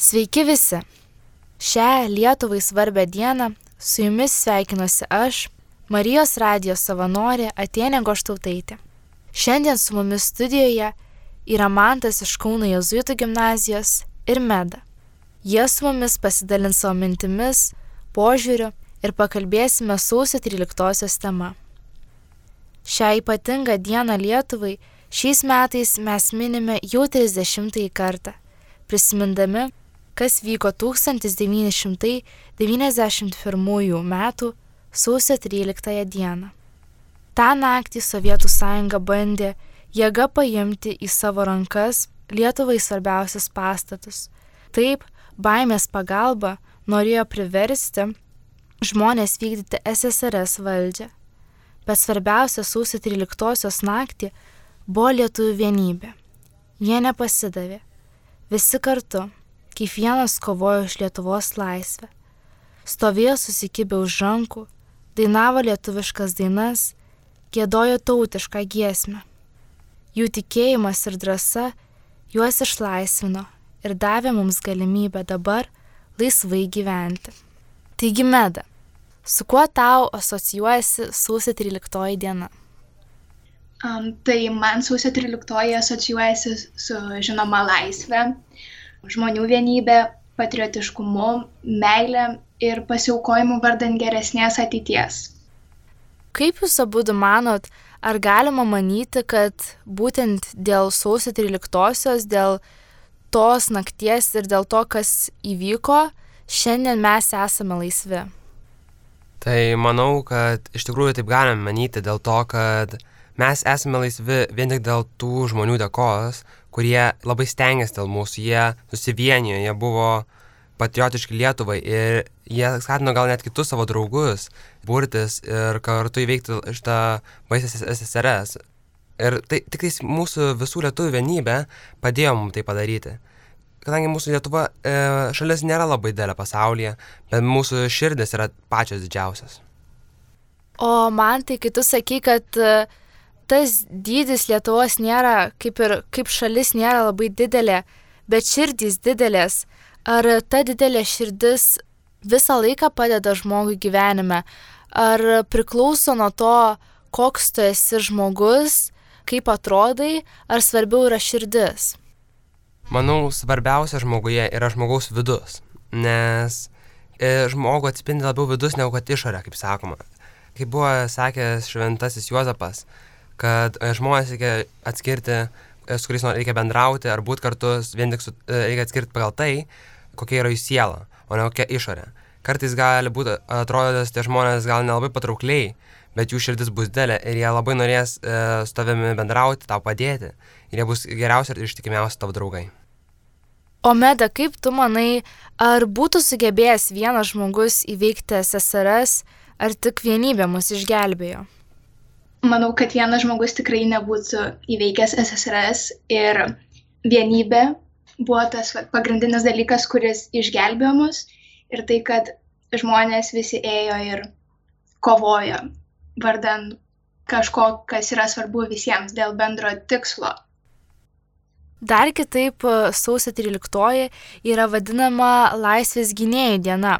Sveiki visi! Šią Lietuvai svarbę dieną su jumis sveikinuosi aš, Marijos radijos savanorė Atenė Goštautaitė. Šiandien su mumis studijoje yra Mantas iš Kauno Jėzuitų gimnazijos ir Meda. Jie su mumis pasidalins savo mintimis, požiūriu ir pakalbėsime sausio 13-osios tema. Šią ypatingą dieną Lietuvai šiais metais mes minime jau 30-ąjį kartą, prisimindami kas vyko 1991 m. sausio 13 dieną. Ta naktį Sovietų sąjunga bandė jėga paimti į savo rankas Lietuvai svarbiausius pastatus. Taip, baimės pagalba norėjo priversti žmonės vykdyti SSRS valdžią. Bet svarbiausia sausio 13 naktį buvo lietuvių vienybė. Jie nepasidavė. Visi kartu kiekvienas kovojo už Lietuvos laisvę. Stovėjo susikibę už rankų, dainavo lietuviškas dainas, gėdojo tautišką giesmę. Jų tikėjimas ir drąsa juos išlaisvino ir davė mums galimybę dabar laisvai gyventi. Taigi meda, su kuo tau asocijuojasi sausio 13 diena? Um, tai man sausio 13 asocijuojasi su žinoma laisvė, žmonių vienybė, patriotiškumu, meilė ir pasiaukojimu vardant geresnės ateities. Kaip Jūs abu manot, ar galima manyti, kad būtent dėl sausio 13-osios, dėl tos nakties ir dėl to, kas įvyko, šiandien mes esame laisvi? Tai manau, kad iš tikrųjų taip galime manyti dėl to, kad mes esame laisvi vien tik dėl tų žmonių dėkos, kurie labai stengiasi dėl mūsų, jie susivienijo, jie buvo patriotiški Lietuvai ir jie skatino gal net kitus savo draugus burtis ir kartu įveikti šitą baisę SSRS. Ir tai tik tais mūsų visų lietuvių vienybė padėjo mums tai padaryti. Kadangi mūsų Lietuva e, šalis nėra labai didelė pasaulyje, bet mūsų širdis yra pačios didžiausias. O man tai, kai tu sakai, kad e, tas dydis Lietuvos nėra, kaip ir kaip šalis nėra labai didelė, bet širdys didelės. Ar ta didelė širdis visą laiką padeda žmogui gyvenime? Ar priklauso nuo to, koks tu esi žmogus, kaip atrodai, ar svarbiau yra širdis? Manau, svarbiausia žmoguje yra žmogaus vidus, nes e, žmogų atspindi labiau vidus negu kad išorė, kaip sakoma. Kaip buvo sakęs šventasis Juozapas, kad e, žmonės reikia atskirti, e, su kuriais reikia bendrauti ar būti kartu, vien tik su, e, reikia atskirti pagal tai, kokia yra jų siela, o ne kokia išorė. Kartais gali būti, atrodęs tie žmonės gal nelabai patraukliai, bet jų širdis bus didelė ir jie labai norės e, su tavimi bendrauti, tau padėti ir jie bus geriausi ir ištikimiausi tavo draugai. O Meda, kaip tu manai, ar būtų sugebėjęs vienas žmogus įveikti SSRS, ar tik vienybė mus išgelbėjo? Manau, kad vienas žmogus tikrai nebūtų įveikęs SSRS ir vienybė buvo tas pagrindinis dalykas, kuris išgelbėjo mus ir tai, kad žmonės visi ėjo ir kovojo vardan kažko, kas yra svarbu visiems dėl bendro tikslo. Dar kitaip sausio 13 yra vadinama laisvės gynėjų diena.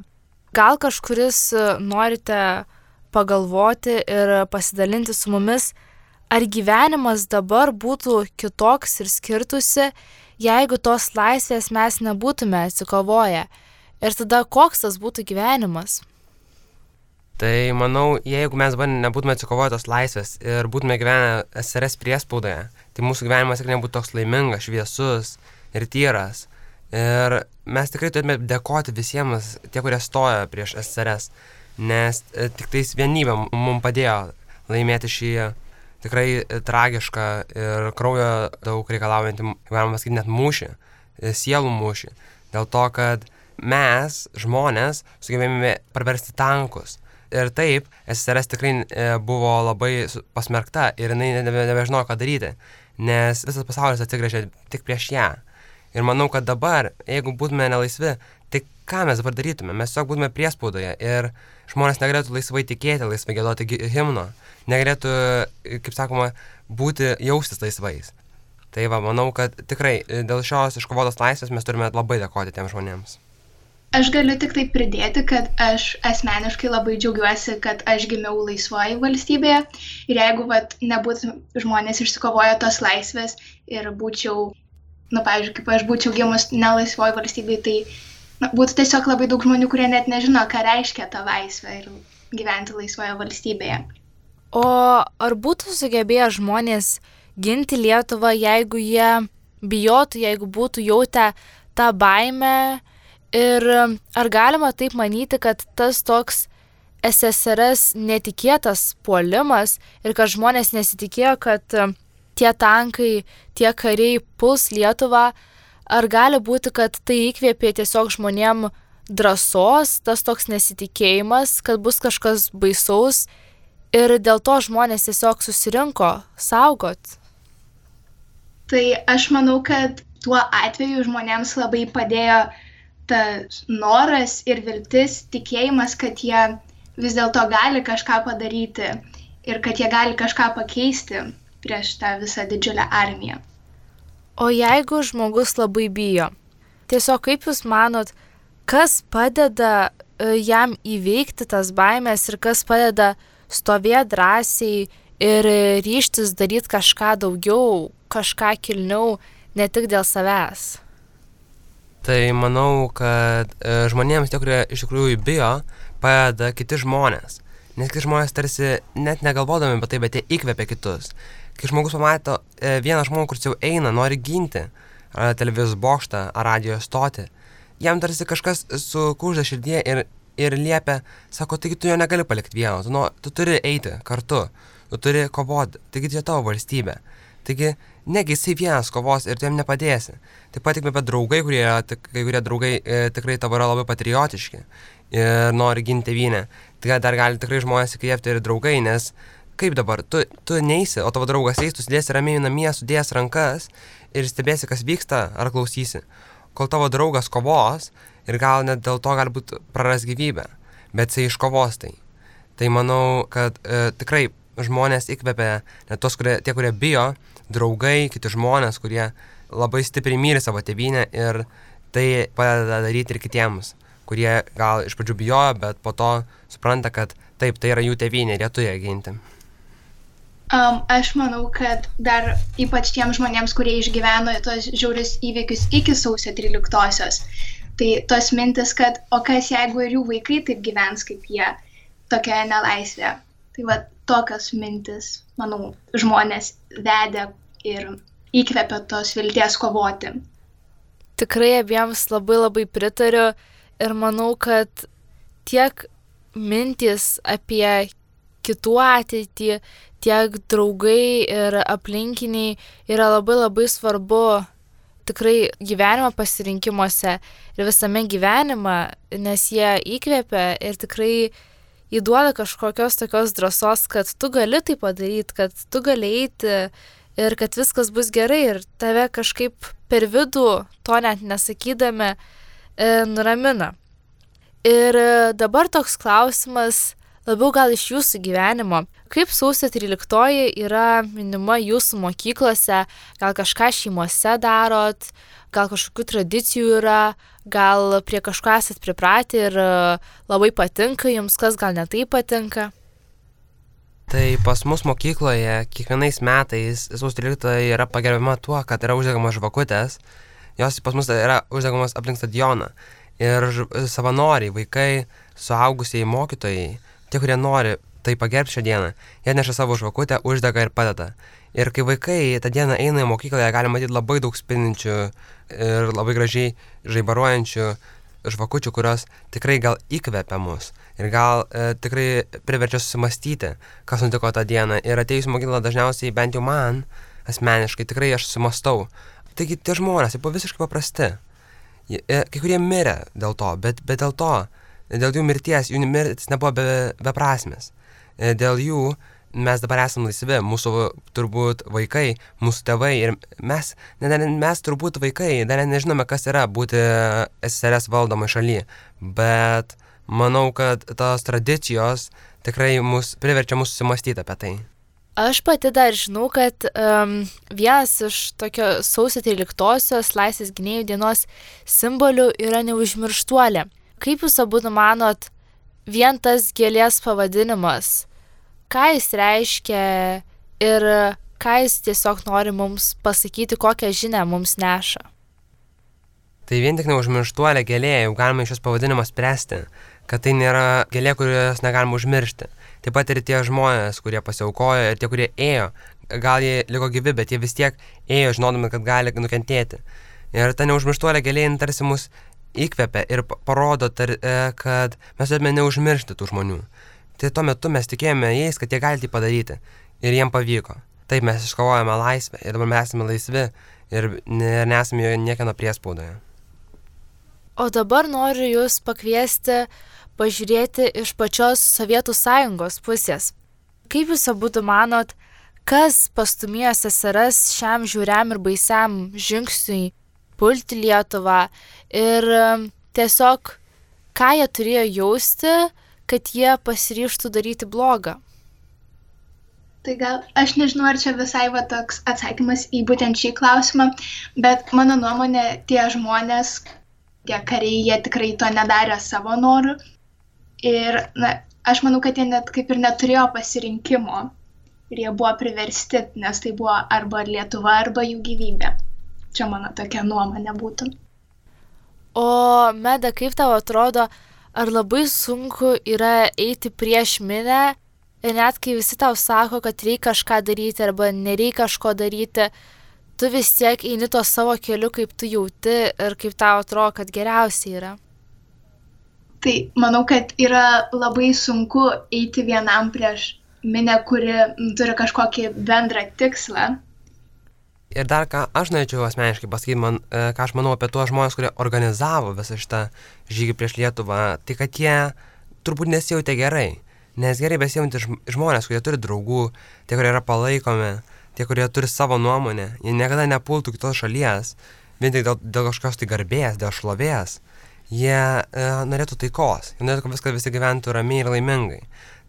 Gal kažkuris norite pagalvoti ir pasidalinti su mumis, ar gyvenimas dabar būtų kitoks ir skirtusi, jeigu tos laisvės mes nebūtume atsikovoję. Ir tada koks tas būtų gyvenimas? Tai manau, jeigu mes nebūtume atsikovoję tos laisvės ir būtume gyvenę SRS priespaudoje, tai mūsų gyvenimas tikrai nebūtų toks laimingas, šviesus ir tyras. Ir mes tikrai turėtume dėkoti visiems, tie, kurie stoja prieš SRS nes e, tik tais vienybė mums padėjo laimėti šį tikrai e, tragišką ir kraujo daug reikalaujantį, galima pasakyti, net mūšį, e, sielų mūšį. Dėl to, kad mes, žmonės, sugebėjome parversti tankus. Ir taip, SSRS tikrai buvo labai pasmerkta ir jinai nebe, nebežinojo, ką daryti, nes visas pasaulis atsigrėžė tik prieš ją. Ir manau, kad dabar, jeigu būtume nelaisvi, ką mes dabar darytume? Mes tiesiog būtume priespaudoje ir žmonės negalėtų laisvai tikėti, laisvai gėdoti himno, negalėtų, kaip sakoma, būti jaustis laisvais. Tai va, manau, kad tikrai e, dėl šios iškovotos laisvės mes turime labai dėkoti tiems žmonėms. Aš galiu tik tai pridėti, kad aš asmeniškai labai džiaugiuosi, kad aš gimiau laisvoji valstybėje ir jeigu vat, nebūtų žmonės išsikovoję tos laisvės ir būčiau, nu, pavyzdžiui, kaip aš būčiau gimus nelaisvoji valstybėje, tai na, būtų tiesiog labai daug žmonių, kurie net nežino, ką reiškia ta laisvė ir gyventi laisvoje valstybėje. O ar būtų sugebėję žmonės ginti Lietuvą, jeigu jie bijotų, jeigu būtų jautę tą baimę ir ar galima taip manyti, kad tas toks SSRS netikėtas puolimas ir kad žmonės nesitikėjo, kad tie tankai, tie kariai puls Lietuvą, ar gali būti, kad tai įkvėpė tiesiog žmonėm drąsos, tas toks nesitikėjimas, kad bus kažkas baisaus ir dėl to žmonės tiesiog susirinko saugot? Tai aš manau, kad tuo atveju žmonėms labai padėjo tas noras ir viltis, tikėjimas, kad jie vis dėlto gali kažką padaryti ir kad jie gali kažką pakeisti prieš tą visą didžiulę armiją. O jeigu žmogus labai bijo, tiesiog kaip Jūs manot, kas padeda e, jam įveikti tas baimės ir kas padeda stovėti drąsiai ir ryštis daryti kažką daugiau, kažką kilniau, ne tik dėl savęs? Tai manau, kad e, žmonėms, tie, kurie iš tikrųjų bijo, padeda kiti žmonės. Nes kiti žmonės tarsi net negalvodami apie tai, bet jie įkvepia kitus. Kai žmogus pamato e, vieną žmogų, kuris jau eina, nori ginti ar televizijos bokštą ar radio stotį, jam tarsi kažkas sukužda širdie ir, ir liepia, sako, taigi tu jo negali palikti vieno, tu, nu, tu turi eiti kartu, tu turi kovoti, taigi čia tavo valstybė. Taigi, negi jisai vienas kovos ir tu jam nepadėsi. Taip pat tik apie draugai, kurie, kai kurie draugai e, tikrai tavo yra labai patriotiški ir nori ginti tėvynę. Tai dar gali tikrai žmonės įkvėpti ir draugai, nes kaip dabar, tu, tu neisi, o tavo draugas eis, tu sėdėsi ramiai namie, sudės rankas ir stebėsi, kas vyksta, ar klausysi. Kol tavo draugas kovos ir gal net dėl to galbūt praras gyvybę, bet jisai iškovos tai. Tai manau, kad e, tikrai žmonės įkvepia, net tos, kurie, tie, kurie bijo, draugai, kiti žmonės, kurie labai stipriai myli savo tėvynę ir tai padeda daryti ir kitiems, kurie gal iš pradžių bijojo, bet po to supranta, kad taip, tai yra jų tėvynė ir jie turi ginti. Um, aš manau, kad dar ypač tiems žmonėms, kurie išgyveno tos žiaurius įvykius iki sausio 13-osios, tai tos mintis, kad o kas jeigu ir jų vaikai taip gyvens kaip jie, tokia nelaisvė. Tai va tokios mintis, manau, žmonės vedė ir įkvepia tos vilties kovoti. Tikrai abiems labai labai pritariu ir manau, kad tiek mintis apie kitų ateitį, tiek draugai ir aplinkiniai yra labai labai svarbu tikrai gyvenimo pasirinkimuose ir visame gyvenime, nes jie įkvepia ir tikrai įduoda kažkokios tokios drąsos, kad tu gali tai padaryti, kad tu gali eiti ir kad viskas bus gerai ir tave kažkaip per vidų, to net nesakydami, e, nuramina. Ir dabar toks klausimas labiau gal iš jūsų gyvenimo. Kaip sausio 13 yra minima jūsų mokyklose, gal kažką šeimose darot, gal kažkokių tradicijų yra, gal prie kažko esat pripratę ir e, labai patinka jums, kas gal netai patinka. Tai pas mus mokykloje kiekvienais metais sausio 13 yra pagerbiama tuo, kad yra uždegamos žvakutės. Jos pas mus yra uždegamos aplink stadioną. Ir savanoriai, vaikai, suaugusiai mokytojai, tie, kurie nori tai pagerbti šią dieną, jie neša savo žvakutę, uždega ir padeda. Ir kai vaikai tą dieną eina į mokyklą, jie gali matyti labai daug spindinčių ir labai gražiai žaibaruojančių žvakučių, kurios tikrai gal įkvepia mus ir gal e, tikrai priverčia susimastyti, kas nutiko tą dieną. Ir atėjus mokyklą dažniausiai, bent jau man, asmeniškai, tikrai aš sumastau. Taigi tie žmonės, jie buvo visiškai paprasti. E, kai kurie mirė dėl to, bet, bet dėl to, dėl jų mirties, jų mirtis nebuvo be, beprasmės. E, dėl jų mes dabar esame laisvi, mūsų turbūt vaikai, mūsų tėvai ir mes, ne, ne, mes turbūt vaikai, dar nežinome, kas yra būti SSRS valdomai šalyje, bet manau, kad tos tradicijos tikrai mus priverčia mus susimastyti apie tai. Aš pati dar žinau, kad um, vienas iš tokio sausio 13-osios laisvės gynėjų dienos simbolių yra neužmirštuolė. Kaip jūs abu manot, vien tas gėlės pavadinimas, ką jis reiškia ir ką jis tiesiog nori mums pasakyti, kokią žinę mums neša? Tai vien tik neužmirštuolė gėlė, jau galima iš jos pavadinimo spręsti, kad tai nėra gėlė, kurios negalima užmiršti. Taip pat ir tie žmonės, kurie pasiaukojo ir tie, kurie ėjo, gal jie liko gyvi, bet jie vis tiek ėjo, žinodami, kad gali nukentėti. Ir ta neužmirštuolė gėlė tarsi mus įkvepia ir parodo, tar, e, kad mes turime neužmiršti tų žmonių. Tai tuo metu mes tikėjome jais, kad jie gali tai padaryti. Ir jiem pavyko. Taip mes iškovojame laisvę ir dabar mes esame laisvi ir nesame niekieno priespaudoje. O dabar noriu Jūs pakviesti pažiūrėti iš pačios Sovietų sąjungos pusės. Kaip Jūs abu manot, kas pastumėjo SSRS šiam žiūriam ir baisiam žingsniui pulti Lietuvą ir tiesiog ką jie turėjo jausti, kad jie pasiryštų daryti blogą? Tai gal aš nežinau, ar čia visai va toks atsakymas į būtent šį klausimą, bet mano nuomonė, tie žmonės, tie kariai, jie tikrai to nedarė savo norų. Ir na, aš manau, kad jie net kaip ir neturėjo pasirinkimo. Ir jie buvo priversti, nes tai buvo arba Lietuva, arba jų gyvybė. Čia mano tokia nuomonė būtų. O Meda, kaip tau atrodo, ar labai sunku yra eiti prieš minę ir net kai visi tau sako, kad reikia kažką daryti arba nereikia kažko daryti, tu vis tiek eini to savo keliu, kaip tu jauti ir kaip tau atrodo, kad geriausia yra. Tai manau, kad yra labai sunku eiti vienam prieš minę, kuri turi kažkokį bendrą tikslą. Ir dar ką aš norėčiau asmeniškai pasakyti, man, e, ką aš manau apie tuos žmonės, kurie organizavo visą šitą žygį prieš Lietuvą, tai kad jie turbūt nesijautė gerai. Nes gerai besijauti žmonės, kurie turi draugų, tie, kurie yra palaikomi, tie, kurie turi savo nuomonę, jie niekada nepultų kitos šalies, vien tik dėl, dėl kažkokios tai garbės, dėl šlovės. Jie e, norėtų taikos, jie norėtų, kad viskas visi gyventų ramiai ir laimingai.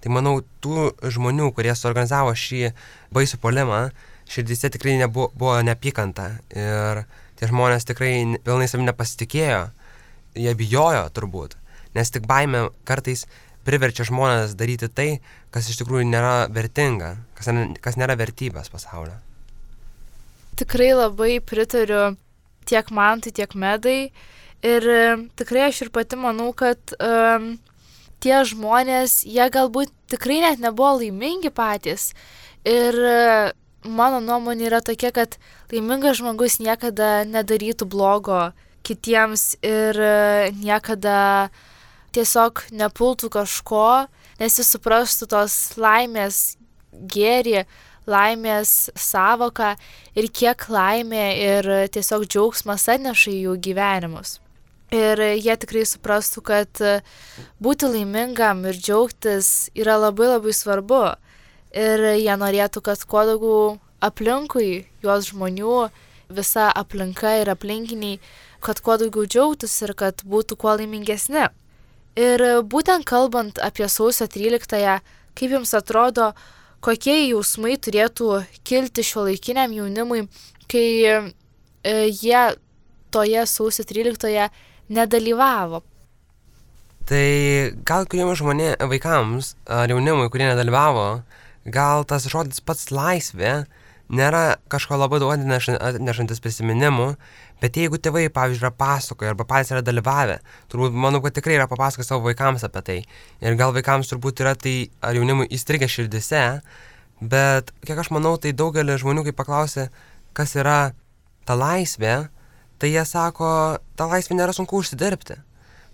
Tai manau, tų žmonių, kurie suorganizavo šį baisų polimą, širdise tikrai nebuvo, buvo neapykanta. Ir tie žmonės tikrai pilnai savimi nepasitikėjo, jie bijojo turbūt, nes tik baime kartais priverčia žmonės daryti tai, kas iš tikrųjų nėra vertinga, kas, kas nėra vertybės pasaulio. Tikrai labai pritariu tiek man, tai tiek medai. Ir tikrai aš ir pati manau, kad um, tie žmonės, jie galbūt tikrai net nebuvo laimingi patys. Ir mano nuomonė yra tokia, kad laimingas žmogus niekada nedarytų blogo kitiems ir uh, niekada tiesiog nepultų kažko, nes jis suprastų tos laimės gėrį, laimės savoką ir kiek laimė ir tiesiog džiaugsmas atneša į jų gyvenimus. Ir jie tikrai suprastų, kad būti laimingam ir džiaugtis yra labai labai svarbu. Ir jie norėtų, kad kuo daugiau aplinkui juos žmonių, visa aplinka ir aplinkiniai, kad kuo daugiau džiaugtųsi ir kad būtų kuo laimingesni. Ir būtent kalbant apie sausio 13-ąją, kaip jums atrodo, kokie jausmai turėtų kilti šio laikiniam jaunimui, kai e, jie toje sausio 13-ąją nedalyvavo? Tai gal kuriems žmonėms, vaikams ar jaunimui, kurie nedalyvavo, gal tas žodis pats laisvė nėra kažko labai daug atnešantis prisiminimų, Bet jeigu tėvai, pavyzdžiui, yra pasakoję arba patys yra dalyvavę, turbūt manau, kad tikrai yra papasakoję savo vaikams apie tai. Ir gal vaikams turbūt yra tai ar jaunimui įstrigę širdise, bet kiek aš manau, tai daugelį žmonių, kai paklausė, kas yra ta laisvė, tai jie sako, ta laisvė nėra sunku užsidirbti.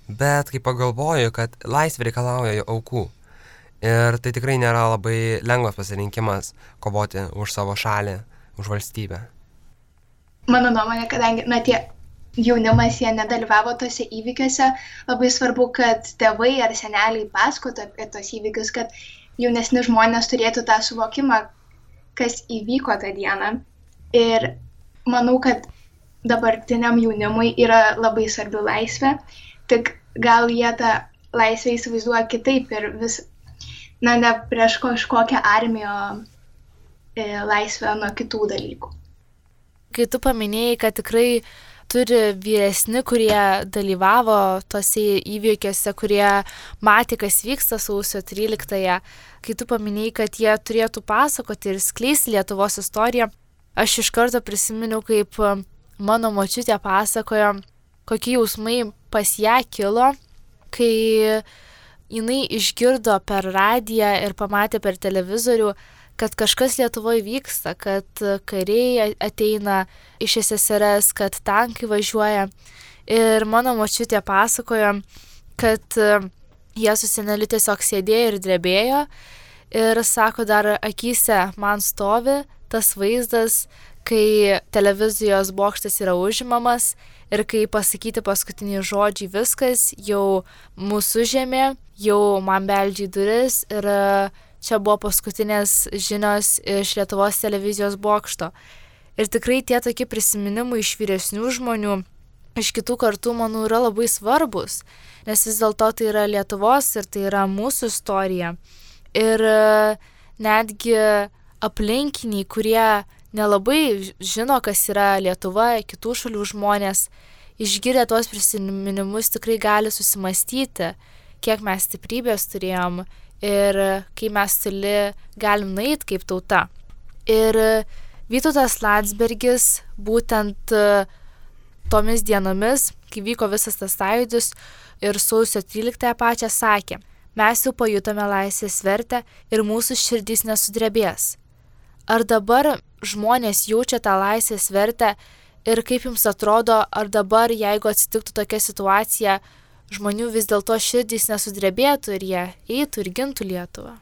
Bet kai pagalvoju, kad laisvė reikalauja aukų. Ir tai tikrai nėra labai lengvas pasirinkimas kovoti už savo šalį, už valstybę mano nuomonė, kadangi, na, tie jaunimas, jie nedalyvavo tose įvykiuose, labai svarbu, kad tėvai ar seneliai pasakotų apie tos įvykius, kad jaunesni žmonės turėtų tą suvokimą, kas įvyko tą dieną. Ir manau, kad dabartiniam jaunimui yra labai svarbi laisvė, tik gal jie tą laisvę įsivaizduoja kitaip ir vis, na, ne prieš kažkokią armiją, laisvę nuo kitų dalykų. Kai tu paminėjai, kad tikrai turi vyresni, kurie dalyvavo tose įvykiuose, kurie matė, kas vyksta sausio 13-ąją, kai tu paminėjai, kad jie turėtų pasakoti ir skleisti Lietuvos istoriją, aš iš karto prisiminiau, kaip mano močiutė pasakojo, kokie jausmai pas ją kilo, kai jinai išgirdo per radiją ir pamatė per televizorių, kad kažkas Lietuvoje vyksta, kad kariai ateina iš SSRS, kad tankai važiuoja. Ir mano močiutė pasakojo, kad jie su seneliu tiesiog sėdėjo ir drebėjo. Ir sako, dar akise man stovi tas vaizdas, kai televizijos bokštas yra užimamas ir kai pasakyti paskutiniai žodžiai viskas, jau mūsų žemė, jau man beldžiai duris ir čia buvo paskutinės žinios iš Lietuvos televizijos bokšto. Ir tikrai tie tokie prisiminimai iš vyresnių žmonių, iš kitų kartų, manau, yra labai svarbus, nes vis dėlto tai yra Lietuvos ir tai yra mūsų istorija. Ir netgi aplinkiniai, kurie nelabai žino, kas yra Lietuva, kitų šalių žmonės, išgirdę tuos prisiminimus tikrai gali susimastyti, kiek mes stiprybės turėjom ir kai mes toli galim nueiti kaip tauta. Ir Vytautas Landsbergis būtent tomis dienomis, kai vyko visas tas sąjūdis ir sausio 13 pačią sakė, mes jau pajutome laisvės vertę ir mūsų širdys nesudrebės. Ar dabar žmonės jaučia tą laisvės vertę ir kaip jums atrodo, ar dabar, jeigu atsitiktų tokia situacija, žmonių vis dėlto širdys nesudrebėtų ir jie eitų ir gintų Lietuvą.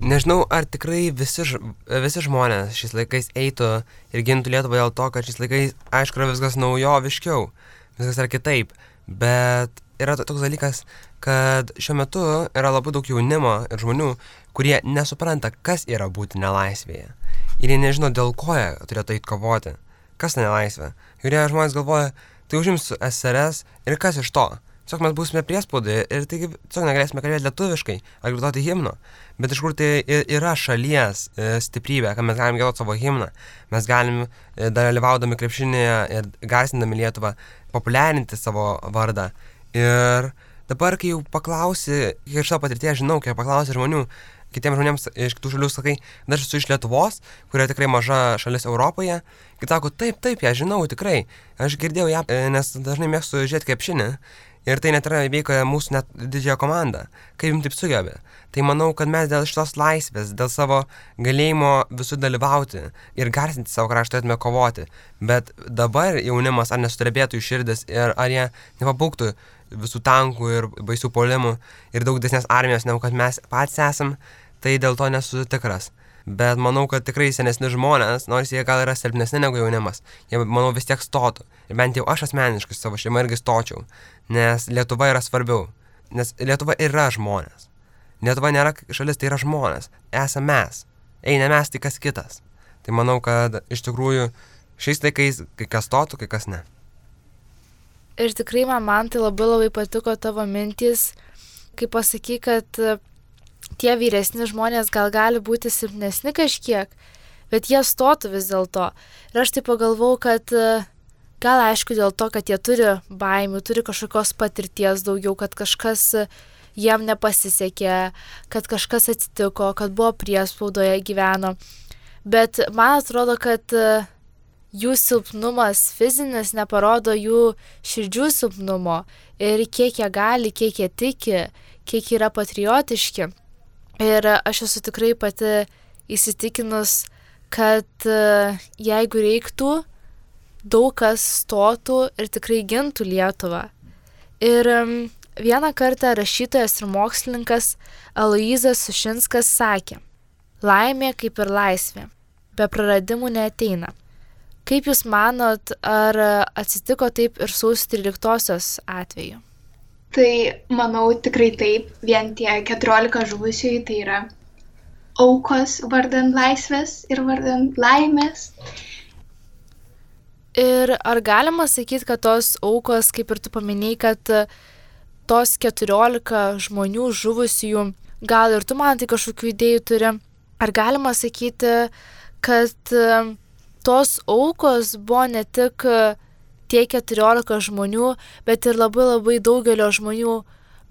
Nežinau, ar tikrai visi, visi žmonės šiais laikais eitų ir gintų Lietuvą dėl to, kad šiais laikais, aišku, yra viskas naujoviškiau, viskas yra kitaip, bet yra toks dalykas, kad šiuo metu yra labai daug jaunimo ir žmonių, kurie nesupranta, kas yra būti nelaisvėje. Ir jie nežino, dėl ko jie turėtų eiti kovoti. Kas ta nelaisvė? Ir jie žmonės galvoja, tai užimsiu SRS ir kas iš to? Tiesiog mes būsime priespaudoje ir taigi tiesiog negalėsime kalbėti lietuviškai ar gridoti himno. Bet iš kur tai yra šalies e, stiprybė, kad mes galim gėdoti savo himną, mes galim e, dalyvaudami krepšinėje ir garsindami Lietuvą populiarinti savo vardą. Ir dabar, kai jau paklausi, iš savo patirties žinau, kiek paklausi žmonių, kitiems žmonėms iš kitų šalių sakai, aš esu iš Lietuvos, kuria tikrai maža šalis Europoje, kiti sako, taip, taip, ją žinau tikrai, aš girdėjau ją, e, nes dažnai mėgstu žiūrėti krepšinį. Ir tai net yra veika mūsų net didžiąją komandą, kaip jums taip sugebė. Tai manau, kad mes dėl šitos laisvės, dėl savo galėjimo visur dalyvauti ir garsinti savo kraštą turėtume kovoti, bet dabar jaunimas ar nesutrebėtų iš širdis ir ar jie nepabūktų visų tankų ir baisių polimų ir daug desnės armijos, negu kad mes patys esam, tai dėl to nesu tikras. Bet manau, kad tikrai senesni žmonės, nors jie gal yra silpnesni negu jaunimas, jie, manau, vis tiek stotų. Ir bent jau aš asmeniškai savo šeimą irgi stočiau, nes Lietuva yra svarbiau. Nes Lietuva yra žmonės. Lietuva nėra šalis, tai yra žmonės. Esame mes. Eina mes, tai kas kitas. Tai manau, kad iš tikrųjų šiais laikais kai kas stotų, kai kas ne. Ir tikrai man, man tai labai labai patiko tavo mintis, kai pasaky, kad tie vyresni žmonės gal gali būti silpnesni kažkiek, bet jie stotų vis dėlto. Ir aš tai pagalvau, kad e, gal aišku dėl to, kad jie turi baimių, turi kažkokios patirties daugiau, kad kažkas e, jiem nepasisekė, kad kažkas atsitiko, kad buvo priespaudoje gyveno. Bet man atrodo, kad e, jų silpnumas fizinis neparodo jų širdžių silpnumo ir kiek jie gali, kiek jie tiki, kiek yra patriotiški. Ir aš esu tikrai pati įsitikinus, kad e, jeigu reiktų, daug kas stotų ir tikrai gintų Lietuvą. Ir vieną kartą rašytojas ir mokslininkas Aloizas Sušinskas sakė, laimė kaip ir laisvė, be praradimų neteina. Kaip Jūs manot, ar atsitiko taip ir sausio 13-osios atveju? Tai manau tikrai taip, vien tie 14 žuvusiųjų tai yra aukos vardant laisvės ir vardant laimės. Ir ar galima sakyti, kad tos aukos, kaip ir tu paminėjai, kad tos 14 žmonių žuvusiųjų, gal ir tu man tai kažkokių idėjų turi, Ar galima sakyti, kad tos aukos buvo ne tik tie 14 žmonių, bet ir labai labai daugelio žmonių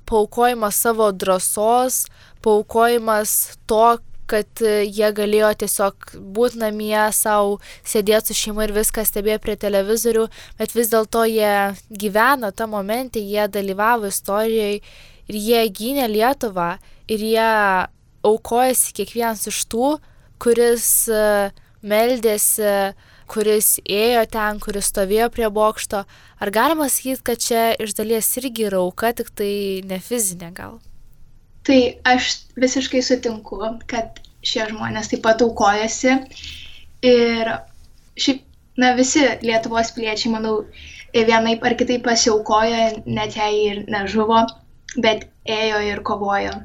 paukojimas savo drąsos, paukojimas to, kad jie galėjo tiesiog būti namie savo, sėdėti su šeima ir viską stebėti prie televizorių, bet vis dėlto jie gyveno tą momentą, jie dalyvavo istorijoje ir jie gynė Lietuvą ir jie aukojasi kiekvienas iš tų, kuris meldėsi, kuris ėjo ten, kuris stovėjo prie bokšto. Ar galima sakyti, kad čia iš dalies irgi yra auka, tik tai ne fizinė gal? Tai aš visiškai sutinku, kad šie žmonės taip pat aukojasi. Ir šiaip, na, visi Lietuvos piliečiai, manau, vienaip ar kitaip pasiaukojo, net jei ir nežuvo, bet ėjo ir kovojo.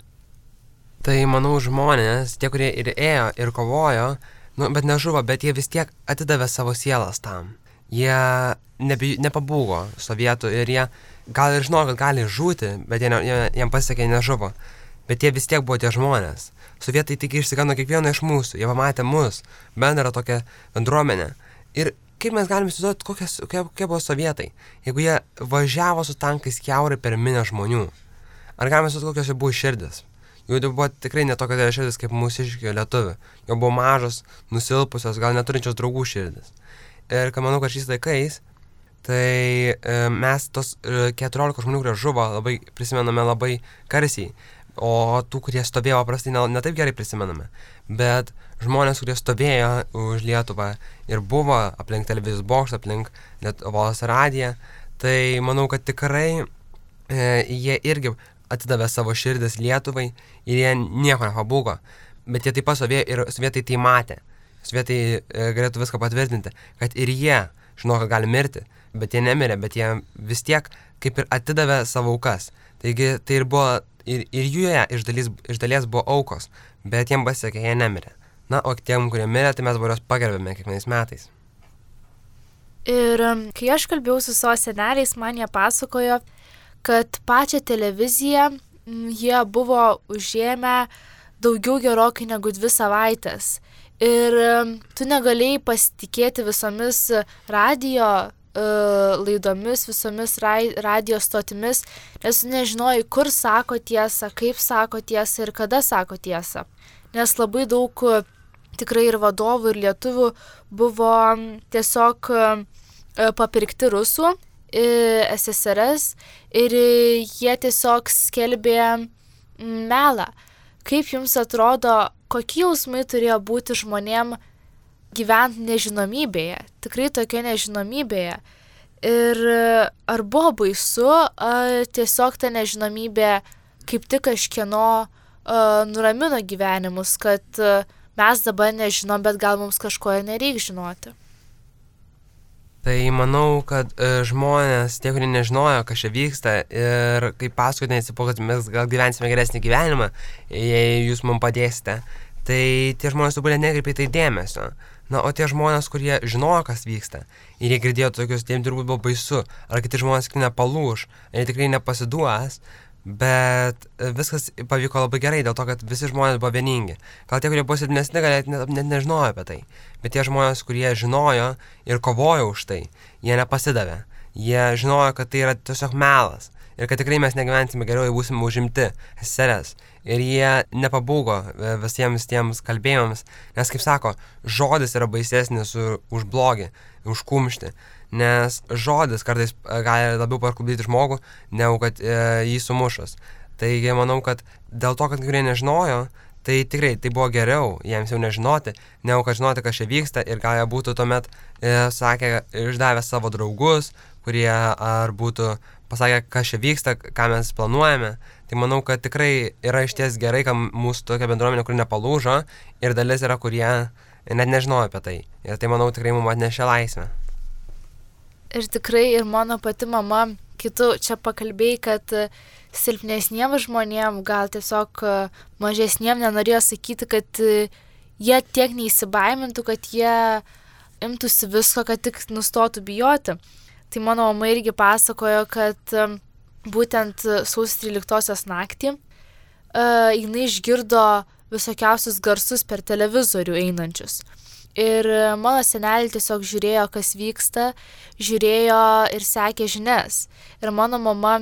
Tai manau žmonės, tie, kurie ir ėjo, ir kovojo, nu, bet nežuvo, bet jie vis tiek atidavė savo sielas tam. Jie nebe, nepabūgo sovietų ir jie gal ir žinojo, kad gali žūti, bet jie, jie, jiem pasisekė nežuvo. Bet jie vis tiek buvo tie žmonės. Sovietai tik išsigano kiekvieną iš mūsų, jie pamatė mus, bendrą tokią bendruomenę. Ir kaip mes galime įsivaizduoti, kokie, kokie buvo sovietai, jeigu jie važiavo su tankais keurai per minę žmonių. Ar galime įsivaizduoti, kokios jų buvo širdis? Jų buvo tikrai netokio didelio širdis kaip mūsiškio lietuvių. Jo buvo mažos, nusilpusios, gal neturinčios draugų širdis. Ir ką manau, kad šiais laikais, tai e, mes tos e, 14 žmonių, kurie žuvo, labai prisimename labai garsiai. O tų, kurie stovėjo, paprastai ne, ne gerai prisimename. Bet žmonės, kurie stovėjo už Lietuvą ir buvo aplink televizijos bokštą, aplink Lietuvos radiją, tai manau, kad tikrai e, jie irgi atidavė savo širdis Lietuvai ir jie nieko nepabūgo. Bet jie taip pat sovietai ir sovietai tai matė. Sovietai e, galėtų viską patvirtinti, kad ir jie žino, kad gali mirti, bet jie nemirė, bet jie vis tiek kaip ir atidavė savo aukas. Taigi tai ir buvo, ir, ir jų iš, dalys, iš dalies buvo aukos, bet jiem pasiekė, jie nemirė. Na, o tiem, kurie mirė, tai mes juos pagerbėme kiekvienais metais. Ir kai aš kalbėjau su savo seneliais, man jie pasakojo, kad pačią televiziją jie buvo užėmę daugiau gerokai negu dvi savaitės. Ir tu negalėjai pasitikėti visomis radio uh, laidomis, visomis ra radio stotimis, nes nežinojai, kur sako tiesą, kaip sako tiesą ir kada sako tiesą. Nes labai daug tikrai ir vadovų, ir lietuvių buvo tiesiog uh, papirkti rusų SSRS ir jie tiesiog skelbė melą. Kaip jums atrodo, kokie jausmai turėjo būti žmonėm gyvent nežinomybėje, tikrai tokia nežinomybėje. Ir ar buvo baisu, ar tiesiog ta nežinomybė kaip tik kažkieno uh, nuramino gyvenimus, kad uh, mes dabar nežinom, bet gal mums kažko ir nereikia žinoti. Tai manau, kad e, žmonės, tie, kurie nežinojo, kas čia vyksta ir kaip paskutinis, po kad mes gal gyvensime geresnį gyvenimą, jei jūs mums padėsite, tai tie žmonės turbūt nekreipia tai dėmesio. Na, o tie žmonės, kurie žinojo, kas vyksta, ir jie girdėjo tokius, tiem turbūt buvo baisu, ar kiti žmonės tikrai nepalūž, ar jie tikrai nepasiduos, bet e, viskas pavyko labai gerai dėl to, kad visi žmonės buvo vieningi. Gal tie, kurie buvo silpnesni, gal net, net nežinojo apie tai, bet tie žmonės, kurie žinojo ir kovojo už tai, jie nepasidavė. Jie žinojo, kad tai yra tiesiog melas ir kad tikrai mes negyvensime geriau, jei būsime užimti seserės. Ir jie nepabūgo e, visiems tiems kalbėjimams, nes, kaip sako, žodis yra baisesnis už blogį, už kumštį nes žodis kartais e, gali labiau parklubdyti žmogų, negu kad e, jį sumušus. Taigi manau, kad dėl to, kad kurie nežinojo, tai tikrai tai buvo geriau jiems jau nežinoti, negu kad žinoti, kas čia vyksta ir gal jie būtų tuomet e, sakę, išdavę savo draugus, kurie ar būtų pasakę, kas čia vyksta, ką mes planuojame. Tai manau, kad tikrai yra iš ties gerai, kad mūsų tokia bendruomenė, kuri nepalūžo ir dalis yra, kurie net nežinojo apie tai. Ir tai manau tikrai mums atnešė laisvę ir tikrai ir mano pati mama, kitų čia pakalbėjai, kad e, silpnesniem žmonėm, gal tiesiog e, mažesniem nenorėjo sakyti, kad e, jie tiek neįsibaimintų, kad jie imtųsi visko, kad tik nustotų bijoti. Tai mano mama irgi pasakojo, kad būtent sausio 13 naktį uh, jinai išgirdo visokiausius garsus per televizorių einančius. Ir mano senelį tiesiog žiūrėjo, kas vyksta, žiūrėjo ir sekė žinias. Ir mano mama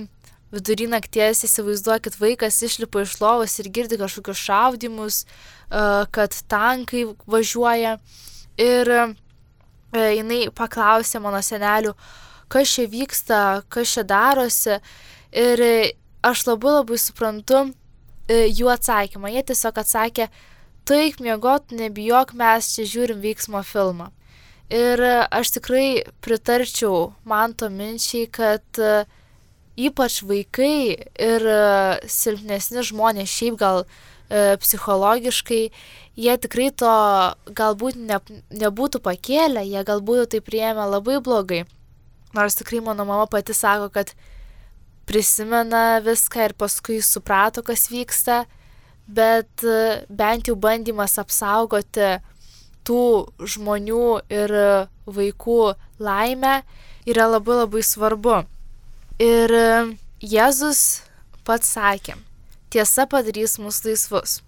vidury nakties įsivaizduokit, vaikas išlipa iš lovos ir girdi kažkokius šaudimus, kad tankai važiuoja. Ir jinai paklausė mano senelių, kas čia vyksta, kas čia darosi. Ir aš labai labai suprantu jų atsakymą. Jie tiesiog atsakė, taip, miegot, nebijok, mes čia žiūrim veiksmo filmą. Ir aš tikrai pritarčiau man to minčiai, kad e, ypač vaikai ir e, silpnesni žmonės šiaip gal e, psichologiškai, jie tikrai to galbūt ne, nebūtų pakėlę, jie galbūt tai priėmė labai blogai. Nors tikrai mano mama pati sako, kad prisimena viską ir paskui suprato, kas vyksta bet e, bent jau bandymas apsaugoti tų žmonių ir vaikų laimę yra labai labai svarbu. Ir e, Jėzus pats sakė, tiesa padarys mus laisvus.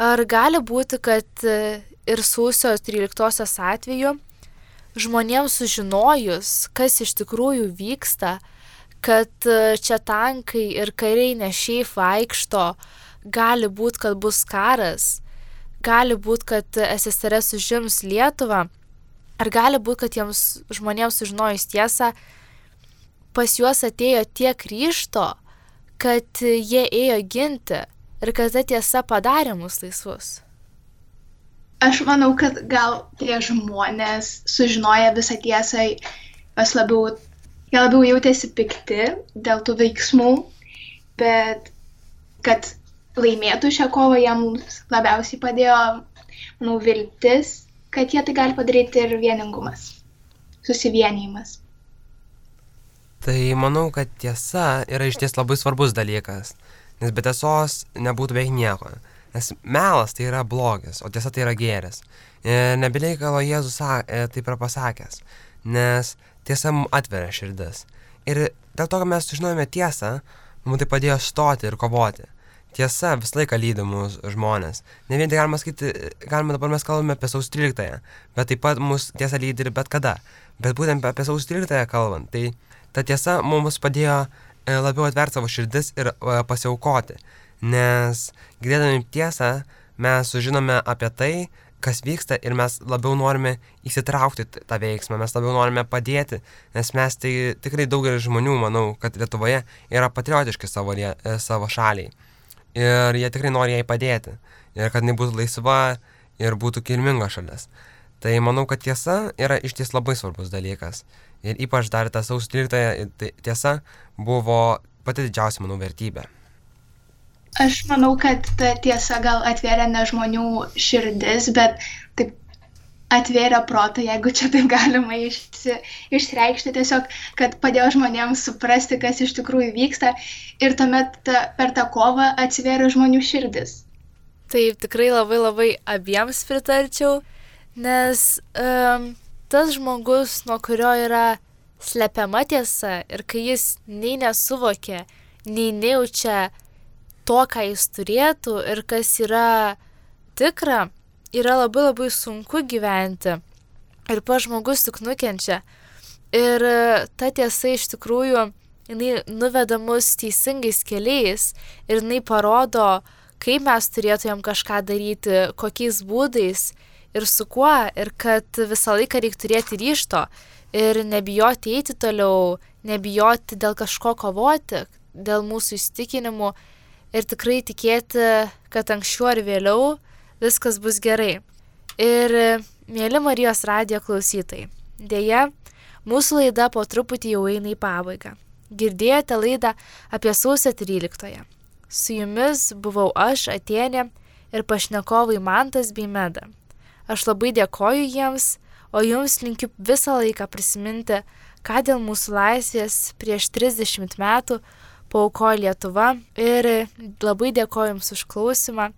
Ar gali būti, kad e, ir sausio 13 atveju žmonėms sužinojus, kas iš tikrųjų vyksta, kad čia tankai ir kariai ne šiaip vaikšto, gali būti, kad bus karas, gali būti, kad SSRS užims Lietuvą, ar gali būti, kad jiems žmonėms sužinojus tiesą, pas juos atėjo tiek ryšto, kad jie ėjo ginti ir kad ta tiesa padarė mus laisvus. Aš manau, kad gal tie žmonės sužinoję visą tiesą, jos labiau, jie labiau jautėsi pikti dėl tų veiksmų, bet kad laimėtų šią kovą, jam labiausiai padėjo, manau, viltis, kad jie tai gali padaryti ir vieningumas, susivienijimas. Tai manau, kad tiesa yra iš ties labai svarbus dalykas, nes be tiesos nebūtų beveik nieko. Nes melas tai yra blogis, o tiesa tai yra gėris. Nebereikalo Jėzus e, taip yra pasakęs, nes tiesa mums atveria širdis. Ir dėl to, kad mes sužinojome tiesą, mums tai padėjo stoti ir kovoti tiesa visą laiką lydi mus žmonės. Ne vien tai galima sakyti, galima dabar mes kalbame apie sausio 13, bet taip pat mus tiesa lydi ir bet kada. Bet būtent apie sausio 13 kalbant, tai ta tiesa mums padėjo e, labiau atverti savo širdis ir e, pasiaukoti. Nes girdėdami tiesą mes sužinome apie tai, kas vyksta ir mes labiau norime įsitraukti tą veiksmą, mes labiau norime padėti, nes mes tai tikrai daugelis žmonių, manau, kad Lietuvoje yra patriotiški savo, savo šaliai ir jie tikrai nori jai padėti. Ir kad jinai būtų laisva ir būtų kilminga šalis. Tai manau, kad tiesa yra iš ties labai svarbus dalykas. Ir ypač dar ta sausio 13 tai tiesa buvo pati didžiausia, manau, vertybė. Aš manau, kad ta tiesa gal atvėrė ne žmonių širdis, bet taip atvėrė protą, jeigu čia taip galima išsi, išreikšti, tiesiog, kad padėjo žmonėms suprasti, kas iš tikrųjų vyksta ir tuomet ta, per tą kovą atsivėrė žmonių širdis. Taip, tikrai labai labai abiems pritarčiau, nes um, tas žmogus, nuo kurio yra slepiama tiesa ir kai jis nei nesuvokia, nei nejaučia to, ką jis turėtų ir kas yra tikra, yra labai labai sunku gyventi ir pa žmogus tik nukenčia. Ir e, ta tiesa iš tikrųjų, jinai nuveda mus teisingais keliais ir jinai parodo, kaip mes turėtumėm kažką daryti, kokiais būdais ir su kuo, ir kad visą laiką reikia turėti ryšto ir nebijoti eiti toliau, nebijoti dėl kažko kovoti, dėl mūsų įstikinimų ir tikrai tikėti, kad anksčiau ar vėliau viskas bus gerai. Ir, mėly Marijos radijo klausytojai, dėja, mūsų laida po truputį jau eina į pabaigą. Girdėjote laidą apie sausio 13. Su jumis buvau aš, Atenė ir pašnekovai Mantas bei Meda. Aš labai dėkoju jiems, o jums linkiu visą laiką prisiminti, ką dėl mūsų laisvės prieš 30 metų paukojo Lietuva ir labai dėkoju jums už klausimą